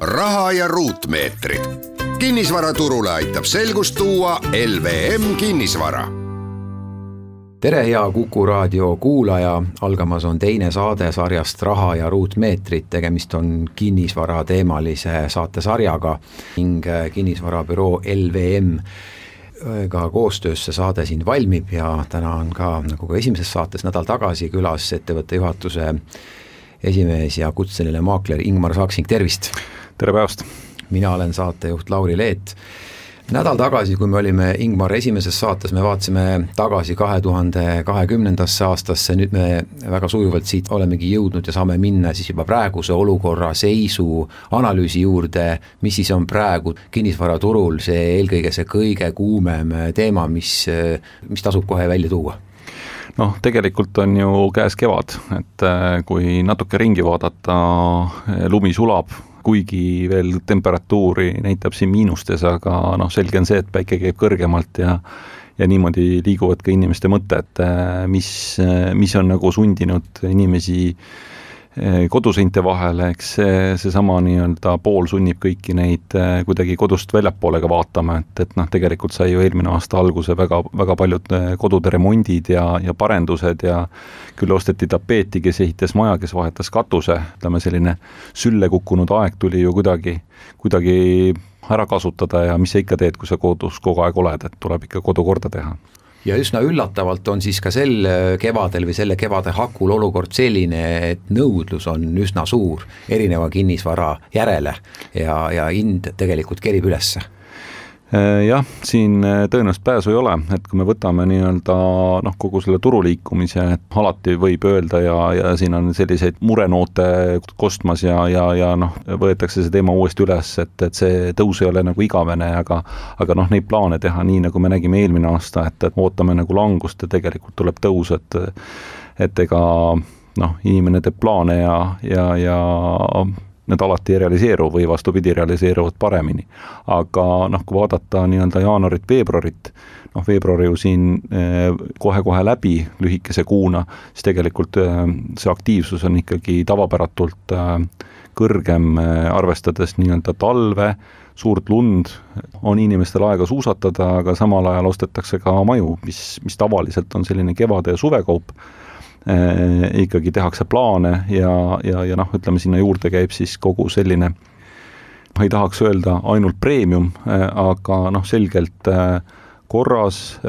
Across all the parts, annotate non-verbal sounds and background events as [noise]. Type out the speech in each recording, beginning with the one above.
raha ja ruutmeetrid. kinnisvaraturule aitab selgust tuua LVM kinnisvara. Tere, hea Kuku raadio kuulaja, algamas on teine saade sarjast Raha ja ruutmeetrid, tegemist on kinnisvarateemalise saatesarjaga ning kinnisvarabüroo LVM ka koostöös see saade siin valmib ja täna on ka, nagu ka esimeses saates nädal tagasi külas ettevõtte juhatuse esimees ja kutseline maakler Ingmar Saaksing, tervist! tere päevast! mina olen saatejuht Lauri Leet. nädal tagasi, kui me olime Ingmar esimeses saates, me vaatasime tagasi kahe tuhande kahekümnendasse aastasse, nüüd me väga sujuvalt siit olemegi jõudnud ja saame minna siis juba praeguse olukorra seisu analüüsi juurde, mis siis on praegu kinnisvaraturul see eelkõige see kõige kuumem teema, mis, mis tasub kohe välja tuua noh, tegelikult on ju käes kevad, et äh, kui natuke ringi vaadata, lumi sulab, kuigi veel temperatuuri näitab siin miinustes, aga noh, selge on see, et päike käib kõrgemalt ja ja niimoodi liiguvad ka inimeste mõtted, äh, mis, mis on nagu sundinud inimesi äh, koduseinte vahele, eks see, seesama nii-öelda pool sunnib kõiki neid eh, kuidagi kodust väljapoole ka vaatama, et, et noh, tegelikult sai ju eelmine aasta alguse väga, väga paljud eh, kodude remondid ja, ja parendused ja küll osteti tapeeti, kes ehitas maja, kes vahetas katuse, ütleme selline sülle kukkunud aeg tuli ju kuidagi, kuidagi ära kasutada ja mis sa ikka teed, kui sa kodus kogu aeg oled, et tuleb ikka kodu korda teha ja üsna üllatavalt on siis ka sel kevadel või selle kevade hakul olukord selline, et nõudlus on üsna suur erineva kinnisvara järele ja, ja hind tegelikult kerib ülesse. Äh, jah, siin äh, tõenäoliselt pääsu ei ole, et kui me võtame nii-öelda noh, kogu selle turu liikumise, alati võib öelda ja, ja siin on selliseid murenoote kostmas ja, ja, ja noh, võetakse see teema uuesti üles, et, et see tõus ei ole nagu igavene, aga aga noh, neid plaane teha nii, nagu me nägime eelmine aasta, et, et ootame nagu langust ja tegelikult tuleb tõus, et et ega noh, inimene teeb plaane ja, ja, ja need alati ei realiseeru või vastupidi, realiseeruvad paremini. aga noh, kui vaadata nii-öelda jaanuarit-veebruarit, noh, veebruar ju siin eh, kohe-kohe läbi lühikese kuuna, siis tegelikult eh, see aktiivsus on ikkagi tavapäratult eh, kõrgem, arvestades nii-öelda talve, suurt lund, on inimestel aega suusatada, aga samal ajal ostetakse ka maju, mis, mis tavaliselt on selline kevade ja suvekaup ikkagi tehakse plaane ja, ja, ja noh, ütleme sinna juurde käib siis kogu selline ma ei tahaks öelda ainult premium, äh, aga noh, selgelt äh, korras,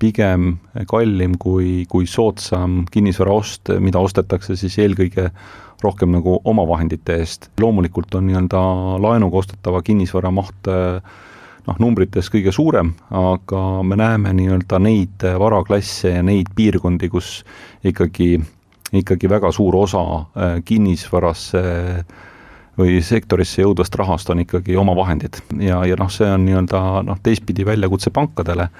pigem kallim kui, kui soodsam kinnisvaraost, mida ostetakse siis eelkõige rohkem nagu omavahendite eest. loomulikult on nii-öelda laenuga ostetava kinnisvara maht äh, noh, numbrites kõige suurem, aga me näeme nii-öelda neid varaklasse ja neid piirkondi, kus ikkagi, ikkagi väga suur osa äh, kinnisvarasse või sektorisse jõudvast rahast on ikkagi omavahendid. Ja, ja noh, see on nii-öelda noh, teistpidi väljakutse pankadele,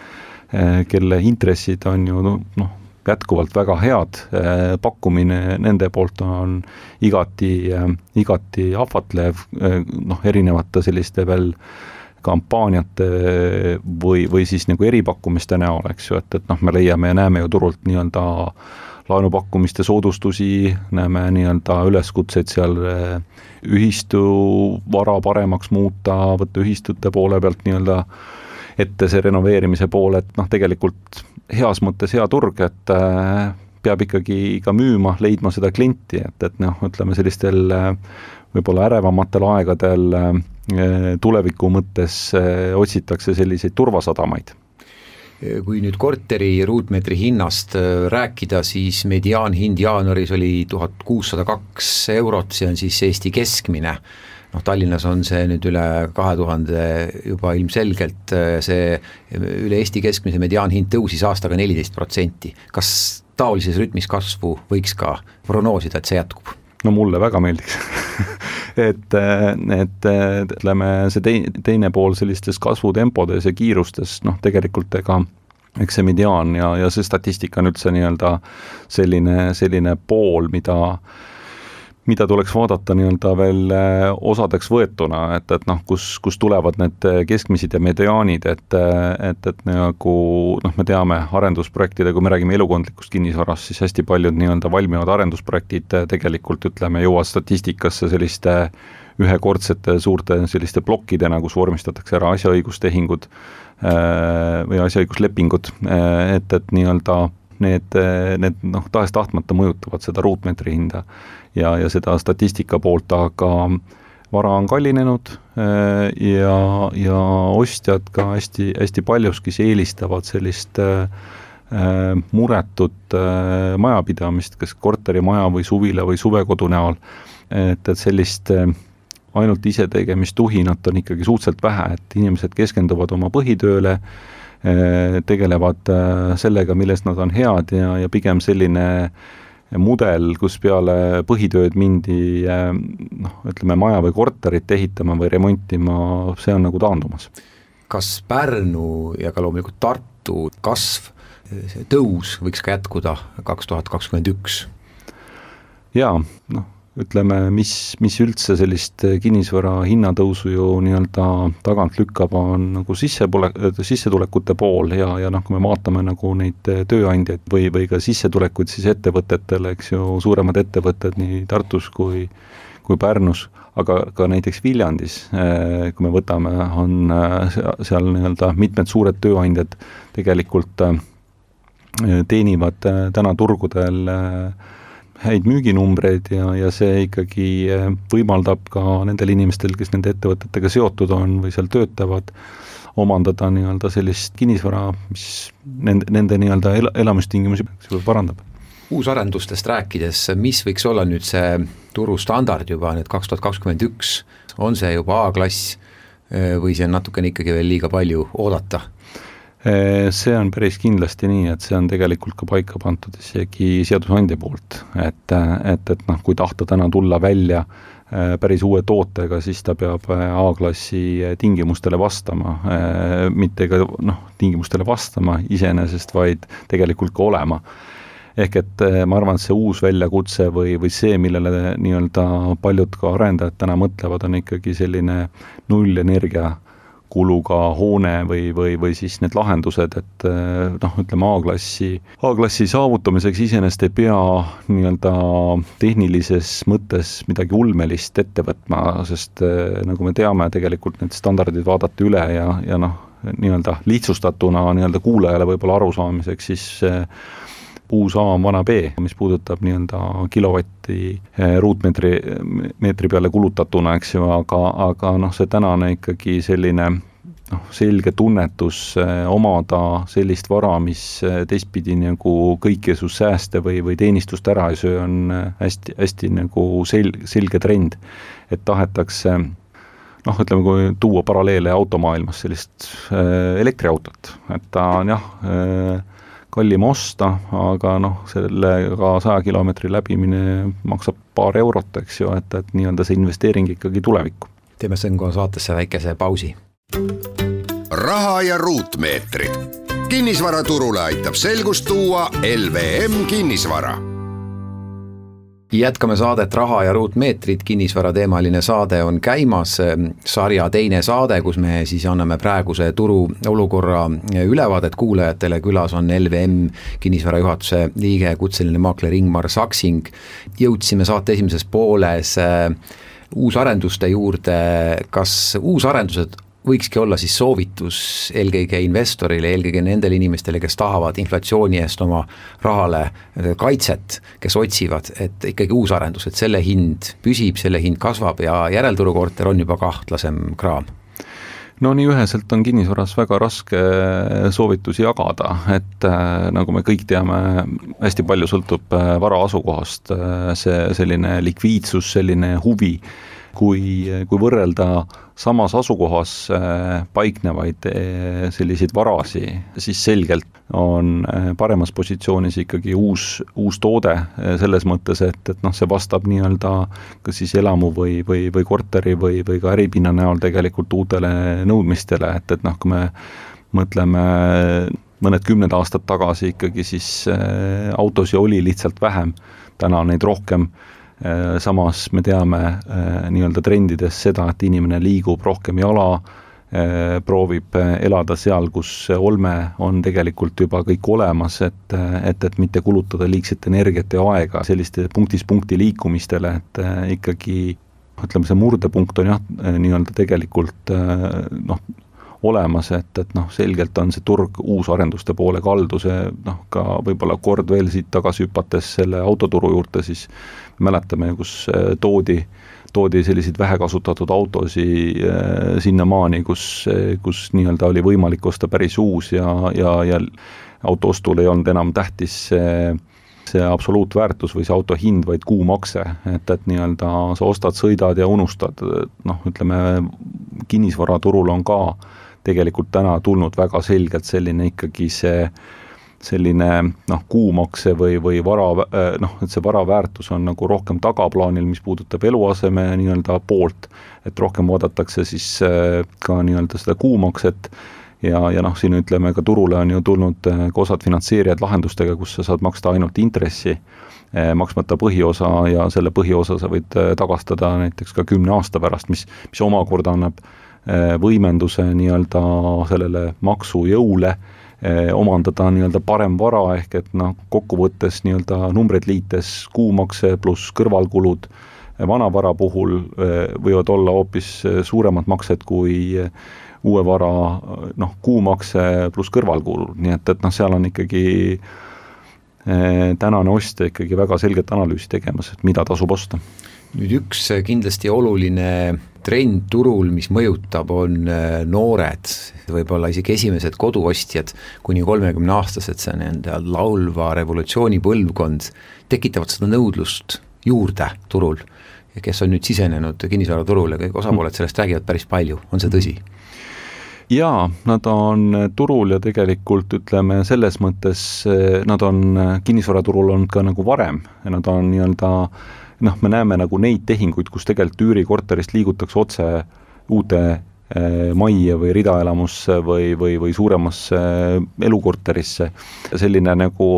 äh, kelle intressid on ju noh, jätkuvalt väga head, äh, pakkumine nende poolt on igati, igati ahvatlev, noh, erinevate selliste veel äh, kampaaniate või, või siis nagu eripakkumiste näol, eks ju, et, et noh, me leiame ja näeme ju turult nii-öelda laenupakkumiste soodustusi, näeme nii-öelda üleskutseid seal eh, ühistu vara paremaks muuta, võtta ühistute poole pealt nii-öelda ette see renoveerimise pool, et noh, tegelikult heas mõttes hea turg, et äh, peab ikkagi ka müüma, leidma seda klienti, et, et noh, ütleme sellistel äh, võib-olla ärevamatel aegadel äh, tuleviku mõttes äh, otsitakse selliseid turvasadamaid kui nüüd korteri ruutmeetri hinnast äh, rääkida, siis mediaanhind jaanuaris oli tuhat kuussada kaks eurot, see on siis Eesti keskmine. noh, Tallinnas on see nüüd üle kahe tuhande juba ilmselgelt, see üle Eesti keskmise mediaanhind tõusis aastaga neliteist protsenti. kas taolises rütmis kasvu võiks ka prognoosida, et see jätkub? no mulle väga meeldiks [laughs] et, et ütleme, see tei-, teine pool sellistes kasvutempodes ja kiirustes, noh, tegelikult ega eks see mediaan ja, ja see statistika on üldse nii-öelda selline, selline pool, mida mida tuleks vaadata nii-öelda veel eh, osadeks võetuna, et, et noh, kus, kus tulevad need keskmised ja mediaanid, et et, et nagu noh, me teame arendusprojektide, kui me räägime elukondlikust kinnisvarast, siis hästi paljud nii-öelda valmivad arendusprojektid tegelikult ütleme, jõuavad statistikasse selliste ühekordsete suurte selliste plokkidena, kus vormistatakse ära asjaõigustehingud eh, või asjaõiguslepingud, et, et nii-öelda need, need noh, tahes-tahtmata mõjutavad seda ruutmeetri hinda ja, ja seda statistika poolt, aga vara on kallinenud äh, ja, ja ostjad ka hästi, hästi paljuski eelistavad sellist äh, muretut äh, majapidamist, kas korterimaja või suvila või suvekodu näol, et, et sellist ainult isetegemist tuhinat on ikkagi suhteliselt vähe, et inimesed keskenduvad oma põhitööle, tegelevad sellega, milles nad on head ja, ja pigem selline äh, mudel, kus peale põhitööd mindi noh, ütleme maja või korterit ehitama või remontima, see on nagu taandumas. kas Pärnu ja ka loomulikult Tartu kasv, see tõus võiks ka jätkuda kaks tuhat kakskümmend üks? jaa, noh ütleme, mis, mis üldse sellist kinnisvara hinnatõusu ju nii-öelda tagant lükkab, on nagu sissepole-, sissetulekute pool ja, ja noh, kui me vaatame nagu neid tööandjaid või, või ka sissetulekuid siis ettevõtetele, eks ju, suuremad ettevõtted nii Tartus kui kui Pärnus, aga ka näiteks Viljandis, eh, kui me võtame, on eh, seal nii-öelda mitmed suured tööandjad tegelikult eh, teenivad täna turgudel äh, häid müüginumbreid ja, ja see ikkagi eh, võimaldab ka nendel inimestel, kes nende ettevõtetega seotud on või seal töötavad, omandada nii-öelda sellist kinnisvara, mis nende, nende nii-öelda el-, elamistingimusi parandab. uusarendustest rääkides, mis võiks olla nüüd see turustandard juba nüüd kaks tuhat kakskümmend üks, on see juba A-klass eh, või see on natukene ikkagi veel liiga palju oodata? See on päris kindlasti nii, et see on tegelikult ka paika pandud isegi seadusandja poolt, et, et, et noh, kui tahta täna tulla välja äh, päris uue tootega, siis ta peab äh, A-klassi tingimustele vastama, äh, mitte ka noh, tingimustele vastama iseenesest, vaid tegelikult ka olema. ehk et ma arvan, et see uus väljakutse või, või see, millele nii-öelda paljud ka arendajad täna mõtlevad, on ikkagi selline nullenergia äh, kuluga hoone või, või, või siis need lahendused, et eh, noh, ütleme A-klassi, A-klassi saavutamiseks iseenesest ei pea nii-öelda tehnilises mõttes midagi ulmelist ette võtma, sest eh, nagu me teame, tegelikult need standardid vaadati üle ja, ja noh, nii-öelda lihtsustatuna nii-öelda kuulajale võib-olla arusaamiseks, siis uus A on vana B, mis puudutab nii-öelda kilovatti eh, ruutmeetri, meetri peale kulutatuna, eks ju, aga, aga noh, see tänane ikkagi selline noh, selge tunnetus eh, omada sellist vara, mis eh, teistpidi nagu kõiki su sääste või, või teenistust ära ei söö, on hästi, hästi nagu sel-, selge trend. et tahetakse noh, ütleme, kui tuua paralleele automaailmas sellist elektriautot, et ta on jah kallim osta, aga noh, sellega saja kilomeetri läbimine maksab paar eurot, eks ju, et, et nii-öelda see investeering ikkagi tulevikku. teeme siinkohal saatesse väikese pausi. raha ja ruutmeetrid. kinnisvaraturule aitab selgust tuua LVM kinnisvara jätkame saadet Raha ja ruutmeetrid, kinnisvarateemaline saade on käimas, sarja teine saade, kus me siis anname praeguse turuolukorra ülevaadet kuulajatele, külas on LVM kinnisvara juhatuse liige, kutseline maakler Ingmar Saksing. jõudsime saate esimeses pooles äh, uusarenduste juurde, kas uusarendused võikski olla siis soovitus eelkõige investorile, eelkõige nendele inimestele, kes tahavad inflatsiooni eest oma rahale kaitset, kes otsivad, et ikkagi uusarendus, et selle hind püsib, selle hind kasvab ja järelturukorter on juba kahtlasem kraam. No nii üheselt on kinnisvaras väga raske soovitusi jagada, et äh, nagu me kõik teame, hästi palju sõltub äh, vara asukohast äh,, see selline likviidsus, selline huvi kui, kui võrrelda samas asukohas äh, paiknevaid äh, selliseid varasi, siis selgelt on paremas positsioonis ikkagi uus, uus toode selles mõttes, et, et noh, see vastab nii-öelda kas siis elamu või, või, või korteri või, või ka äripinna näol tegelikult uutele nõudmistele, et, et noh, kui me mõtleme mõned kümned aastad tagasi ikkagi, siis autosid oli lihtsalt vähem, täna on neid rohkem. Äh, samas me teame äh, nii-öelda trendides seda, et inimene liigub rohkem jala, äh, proovib elada seal, kus olme on tegelikult juba kõik olemas, et, et, et mitte kulutada liigset energiat ja aega selliste punktist punkti liikumistele, et ikkagi ütleme, see murdepunkt on jah, nii-öelda tegelikult noh, olemas, et, et noh, selgelt on see turg uusarenduste poole kaldu, see noh, ka võib-olla kord veel siit tagasi hüpates selle autoturu juurde, siis mäletame, kus äh, toodi, toodi selliseid vähekasutatud autosid äh, sinnamaani, kus, kus nii-öelda oli võimalik osta päris uus ja, ja, ja auto ostul ei olnud enam tähtis see see absoluutväärtus või see auto hind, vaid kuumakse, et, et nii-öelda sa ostad, sõidad ja unustad, noh, ütleme kinnisvaraturul on ka äh, tegelikult täna tulnud väga selgelt selline ikkagi see selline noh, kuumakse või, või vara, noh, et see vara väärtus on nagu rohkem tagaplaanil, mis puudutab eluaseme nii-öelda poolt, et rohkem vaadatakse siis äh, ka nii-öelda seda kuumakset ja, ja noh, siin ütleme ka turule on ju tulnud äh, ka osad finantseerijad lahendustega, kus sa saad maksta ainult intressi, äh, maksmata põhiosa ja selle põhiosa sa võid tagastada näiteks ka kümne aasta pärast, mis, mis omakorda annab võimenduse nii-öelda sellele maksujõule, äh, omandada nii-öelda parem vara, ehk et noh, kokkuvõttes nii-öelda numbreid liites kuumakse pluss kõrvalkulud äh, vana vara puhul võivad olla hoopis suuremad maksed kui uue vara noh, kuumakse pluss kõrvalkulud, nii et, et noh, seal on ikkagi tänane ostja ikkagi väga selget analüüsi tegemas, et mida tasub osta. nüüd üks kindlasti oluline trend turul, mis mõjutab, on äh, noored, võib-olla isegi esimesed koduostjad, kuni kolmekümneaastased, see nende laulva revolutsiooni põlvkond, tekitavad seda nõudlust juurde turul. kes on nüüd sisenenud kinnisvaraturule, kõik osapooled sellest räägivad päris palju, on see tõsi? jaa, nad on turul ja tegelikult ütleme, selles mõttes äh, nad on kinnisvaraturul olnud ka nagu varem, nad on nii-öelda noh, me näeme nagu neid tehinguid, kus tegelikult üürikorterist liigutakse otse uute eh, majja või ridaelamusse või, või, või suuremasse elukorterisse. selline nagu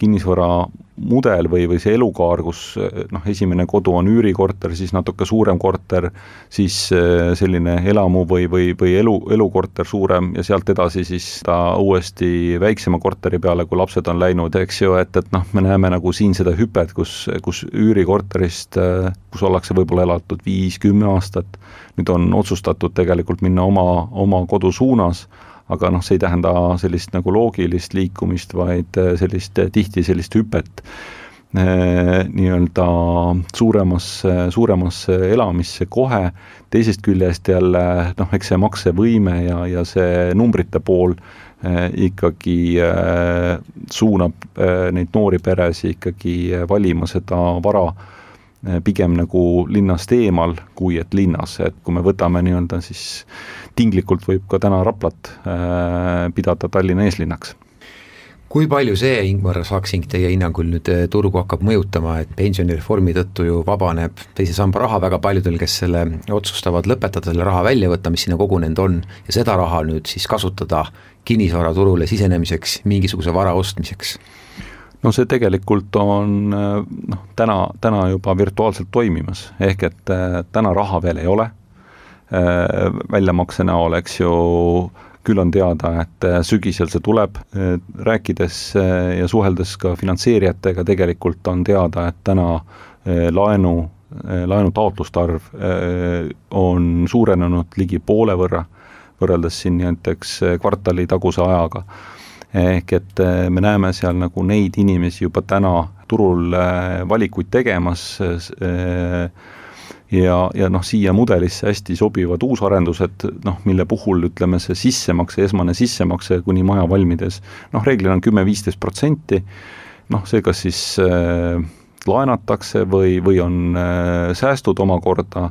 kinnisvara mudel või, või see elukaar, kus noh, esimene kodu on üürikorter, siis natuke suurem korter, siis eh, selline elamu või, või, või elu, elukorter suurem ja sealt edasi siis ta uuesti väiksema korteri peale, kui lapsed on läinud, eks ju, et, et noh, me näeme nagu siin seda hüpet, kus, kus üürikorterist, kus ollakse võib-olla elatud viis-kümme aastat, nüüd on otsustatud tegelikult minna oma, oma kodu suunas aga noh, see ei tähenda sellist nagu loogilist liikumist, vaid äh, sellist, äh, tihti sellist hüpet äh, nii-öelda suuremasse, suuremasse elamisse kohe, teisest küljest jälle noh, eks see maksevõime ja, ja see numbrite pool ikkagi suunab neid noori peresid ikkagi valima seda vara pigem nagu linnast eemal, kui et linnas, et kui me võtame nii-öelda siis tinglikult võib ka täna Raplat äh, pidada Tallinna eeslinnaks kui palju see, Ingmar Saksing, teie hinnangul nüüd äh, turgu hakkab mõjutama, et pensionireformi tõttu ju vabaneb teise samba raha väga paljudel, kes selle otsustavad lõpetada, selle raha välja võtta, mis sinna kogunenud on, ja seda raha nüüd siis kasutada kinnisvaraturule sisenemiseks, mingisuguse vara ostmiseks? No see tegelikult on äh, noh, täna, täna juba virtuaalselt toimimas, ehk et täna raha veel ei ole Äh, väljamakse näol, eks ju, küll on teada, et sügisel see tuleb, rääkides ja suheldes ka finantseerijatega, tegelikult on teada, et täna laenu, laenutaotluste arv on suurenenud ligi poole võrra, võrreldes siin näiteks kvartali taguse ajaga. Ehk et me näeme seal nagu neid inimesi juba täna turul valikuid tegemas, ja, ja noh, siia mudelisse hästi sobivad uusarendused, noh, mille puhul ütleme, see sissemakse, esmane sissemakse kuni maja valmides, noh, reeglina on kümme-viisteist protsenti, noh, see kas siis äh, laenatakse või, või on äh, säästud omakorda,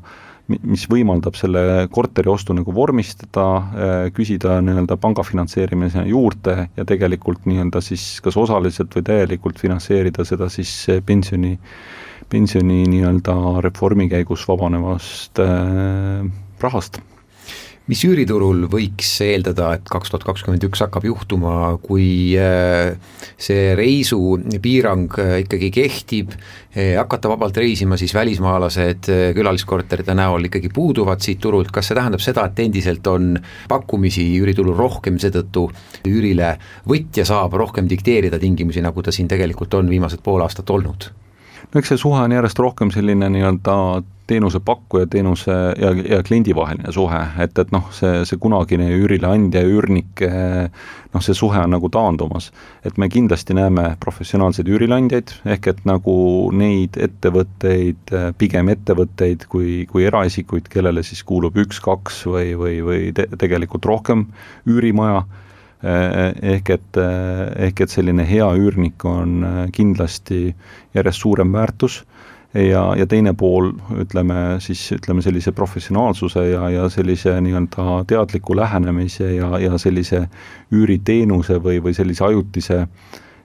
mis võimaldab selle korteri ostu nagu vormistada, küsida nii-öelda panga finantseerimise juurde ja tegelikult nii-öelda siis kas osaliselt või täielikult finantseerida seda siis pensioni, pensioni nii-öelda reformi käigus vabanevast äh, rahast mis üüriturul võiks eeldada, et kaks tuhat kakskümmend üks hakkab juhtuma, kui äh, see reisupiirang äh, ikkagi kehtib, äh, hakata vabalt reisima, siis välismaalased külaliskorterite näol ikkagi puuduvad siit turult, kas see tähendab seda, et endiselt on pakkumisi üüriturul rohkem, seetõttu üürile võtja saab rohkem dikteerida tingimusi, nagu ta siin tegelikult on viimased pool aastat olnud? No eks see suhe on järjest rohkem selline nii-öelda teenusepakkuja, teenuse ja, ja kliendi vaheline suhe, et, et noh, see, see kunagine üürileandja ja üürnik, noh, see suhe on nagu taandumas. et me kindlasti näeme professionaalseid üürileandjaid, ehk et nagu neid ettevõtteid, pigem ettevõtteid kui, kui eraisikuid, kellele siis kuulub üks-kaks või, või, või te, tegelikult rohkem üürimaja ehk et, ehk et selline hea üürnik on kindlasti järjest suurem väärtus. Ja, ja teine pool, ütleme siis, ütleme sellise professionaalsuse ja, ja sellise nii-öelda teadliku lähenemise ja, ja sellise üüriteenuse või, või sellise ajutise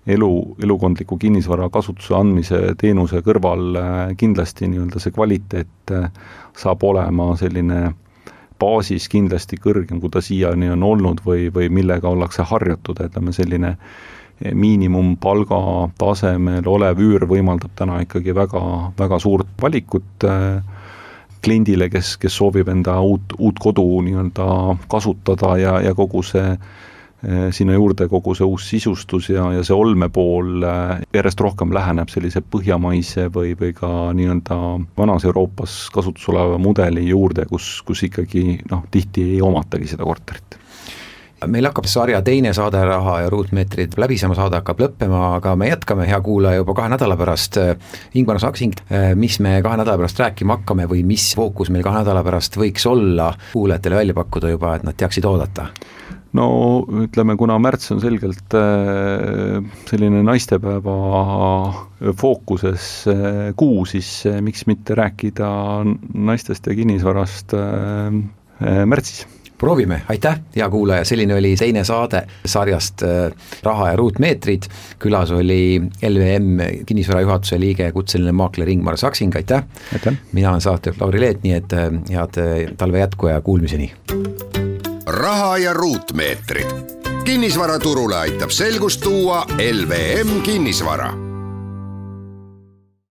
elu, elukondliku kinnisvara kasutuse andmise teenuse kõrval kindlasti nii-öelda see kvaliteet saab olema selline baasis kindlasti kõrgem, kui ta siiani on olnud või, või millega ollakse harjutud, ütleme selline miinimumpalga tasemel olev üür võimaldab täna ikkagi väga, väga suurt valikut äh, kliendile, kes, kes soovib enda uut, uut kodu nii-öelda kasutada ja, ja kogu see sinna juurde kogu see uus sisustus ja, ja see olmepool äh, järjest rohkem läheneb sellise põhjamaise või, või ka nii-öelda vanas Euroopas kasutusel oleva mudeli juurde, kus, kus ikkagi noh, tihti ei omatagi seda korterit meil hakkab sarja teine saade Raha ja ruutmeetrid läbi, sama saade hakkab lõppema, aga me jätkame, hea kuulaja, juba kahe nädala pärast. Ingvar Saksing, mis me kahe nädala pärast rääkima hakkame või mis fookus meil kahe nädala pärast võiks olla kuulajatele välja pakkuda juba, et nad teaksid oodata? No ütleme, kuna märts on selgelt äh, selline naistepäeva fookuses äh, kuu, siis äh, miks mitte rääkida naistest ja kinnisvarast märtsis proovime, aitäh, hea kuulaja, selline oli teine saade sarjast äh, Raha ja ruutmeetrid. külas oli LVM kinnisvara juhatuse liige, kutseline maakler Ingmar Saksing, aitäh, aitäh.! mina olen saatejuht Lauri Leet, nii et äh, head äh, talve jätku ja kuulmiseni! Raha ja ruutmeetrid. kinnisvaraturule aitab selgust tuua LVM kinnisvara